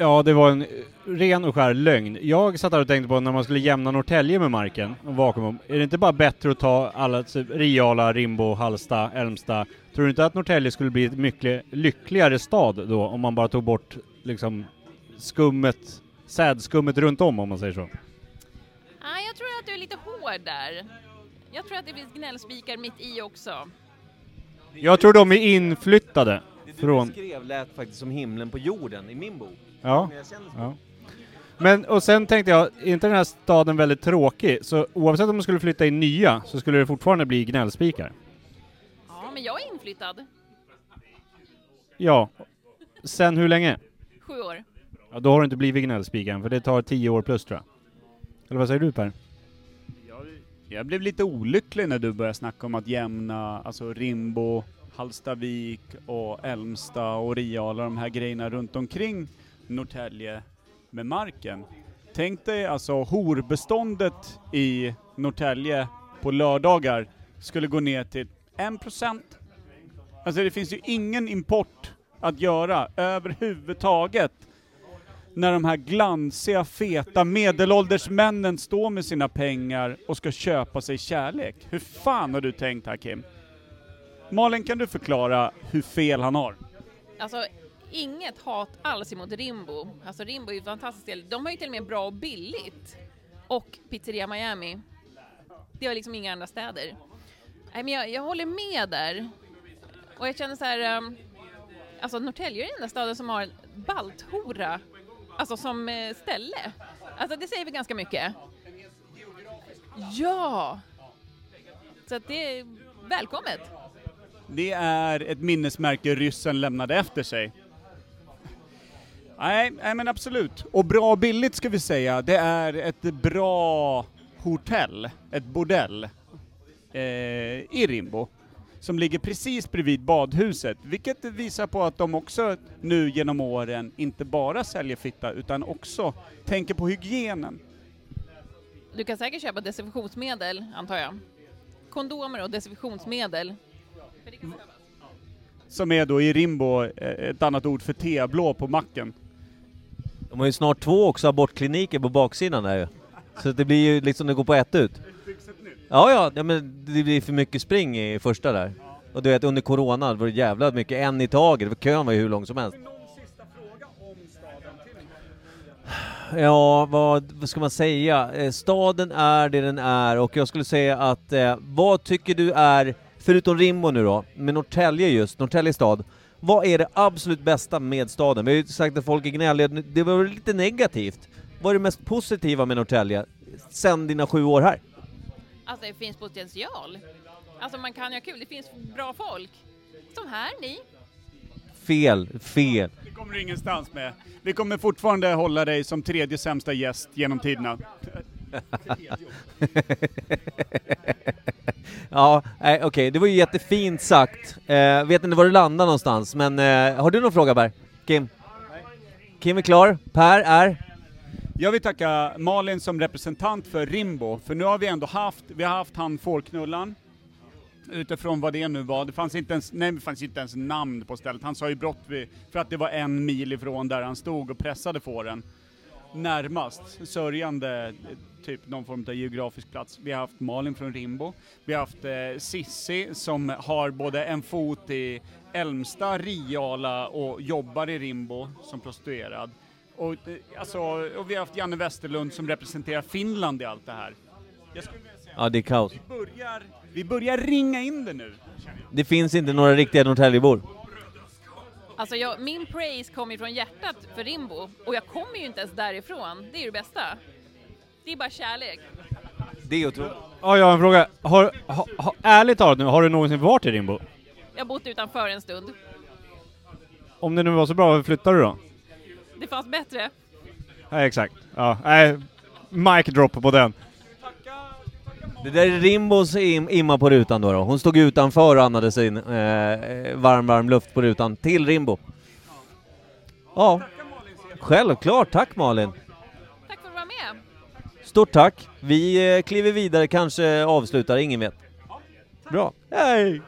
Ja, det var en eh, ren och skär lögn. Jag satt här och tänkte på när man skulle jämna Norrtälje med marken, och vakuum, är det inte bara bättre att ta alla typ, Riala, Rimbo, Hallsta, Älmsta? Tror du inte att Norrtälje skulle bli ett mycket lyckligare stad då, om man bara tog bort liksom skummet, sädskummet runt om, om man säger så? Nej, jag tror att du är lite hård där. Jag tror att det finns gnällspikar mitt i också. Jag tror de är inflyttade Det du från... beskrev lät faktiskt som himlen på jorden i min bok. Ja. Ja. Men, och sen tänkte jag, är inte den här staden väldigt tråkig? Så oavsett om man skulle flytta in nya, så skulle det fortfarande bli gnällspikar? Ja, men jag är inflyttad. Ja. Sen hur länge? Sju år. Ja, då har du inte blivit gnällspikan, för det tar tio år plus tror jag. Eller vad säger du Per? Jag blev lite olycklig när du började snacka om att jämna, alltså Rimbo, Hallstavik och Älmsta och Ria, alla de här grejerna runt omkring Norrtälje med marken. Tänk dig alltså horbeståndet i Norrtälje på lördagar skulle gå ner till 1%. Alltså det finns ju ingen import att göra överhuvudtaget när de här glansiga, feta medelålders männen står med sina pengar och ska köpa sig kärlek. Hur fan har du tänkt här Kim? Malin, kan du förklara hur fel han har? Alltså, inget hat alls emot Rimbo. Alltså Rimbo är ju ett fantastiskt ställe. De har ju till och med bra och billigt. Och Pizzeria Miami. Det har liksom inga andra städer. Nej men jag, jag håller med där. Och jag känner så här... Um, alltså Norrtälje är den enda staden som har en balthora alltså som eh, ställe. Alltså det säger vi ganska mycket. Ja! Så att det är välkommet. Det är ett minnesmärke ryssen lämnade efter sig. Nej, nej men absolut. Och bra och billigt ska vi säga, det är ett bra hotell, ett bordell, eh, i Rimbo. Som ligger precis bredvid badhuset, vilket visar på att de också nu genom åren inte bara säljer fitta, utan också tänker på hygienen. Du kan säkert köpa desinfektionsmedel, antar jag. Kondomer och desinfektionsmedel. Som är då i Rimbo eh, ett annat ord för teblå på macken. De har ju snart två också abortkliniker på baksidan där ju. Så det blir ju liksom, det går på ett ut. Ja, ja, ja men det blir för mycket spring i första där. Och du vet under corona var det jävla mycket, en i taget, för kön var ju hur lång som helst. Ja, vad, vad ska man säga? Eh, staden är det den är och jag skulle säga att eh, vad tycker du är, förutom Rimbo nu då, med Norrtälje just, Norrtälje stad, vad är det absolut bästa med staden? Vi har ju sagt att folk är gnälliga, det var lite negativt. Vad är det mest positiva med Norrtälje, sen dina sju år här? Alltså det finns potential. Alltså man kan ju ha kul, det finns bra folk. Som här, ni. Fel, fel. Det kommer du ingenstans med. Vi kommer fortfarande hålla dig som tredje sämsta gäst genom tiderna. ja, nej, okej, det var ju jättefint sagt. Eh, vet inte var du landar någonstans, men eh, har du någon fråga Per? Kim? Kim är klar, Per är? Jag vill tacka Malin som representant för Rimbo, för nu har vi ändå haft, vi har haft han fårknullan, utifrån vad det nu var. Det fanns inte ens, nej, det fanns inte ens namn på stället. Han sa ju brott vid, för att det var en mil ifrån där han stod och pressade fåren. Närmast, sörjande, typ någon form av geografisk plats. Vi har haft Malin från Rimbo. Vi har haft eh, Sissi som har både en fot i Älmsta, Riala och jobbar i Rimbo som prostituerad. Och, eh, alltså, och vi har haft Janne Westerlund som representerar Finland i allt det här. Jag skulle vilja säga Ja, det är kaos. vi börjar, vi börjar ringa in det nu. Det finns inte några riktiga Norrtäljebor. Alltså jag, min praise kommer ju från hjärtat för Rimbo och jag kommer ju inte ens därifrån. Det är ju det bästa. Det är bara kärlek. Det är otroligt. Ja, jag har en fråga. Har, ha, ha, ärligt talat nu, har du någonsin varit i Rimbo? Jag har bott utanför en stund. Om det nu var så bra, varför flyttade du då? Det fanns bättre. Nej, exakt. Ja, nej. Mic drop på den. Det där är Rimbos im imma på rutan då, då. Hon stod utanför och andades in eh, varm, varm luft på rutan till Rimbo. Ja, självklart. Tack Malin. Tack för att du var med. Stort tack. Vi eh, kliver vidare, kanske avslutar, ingen vet. Bra. Hej!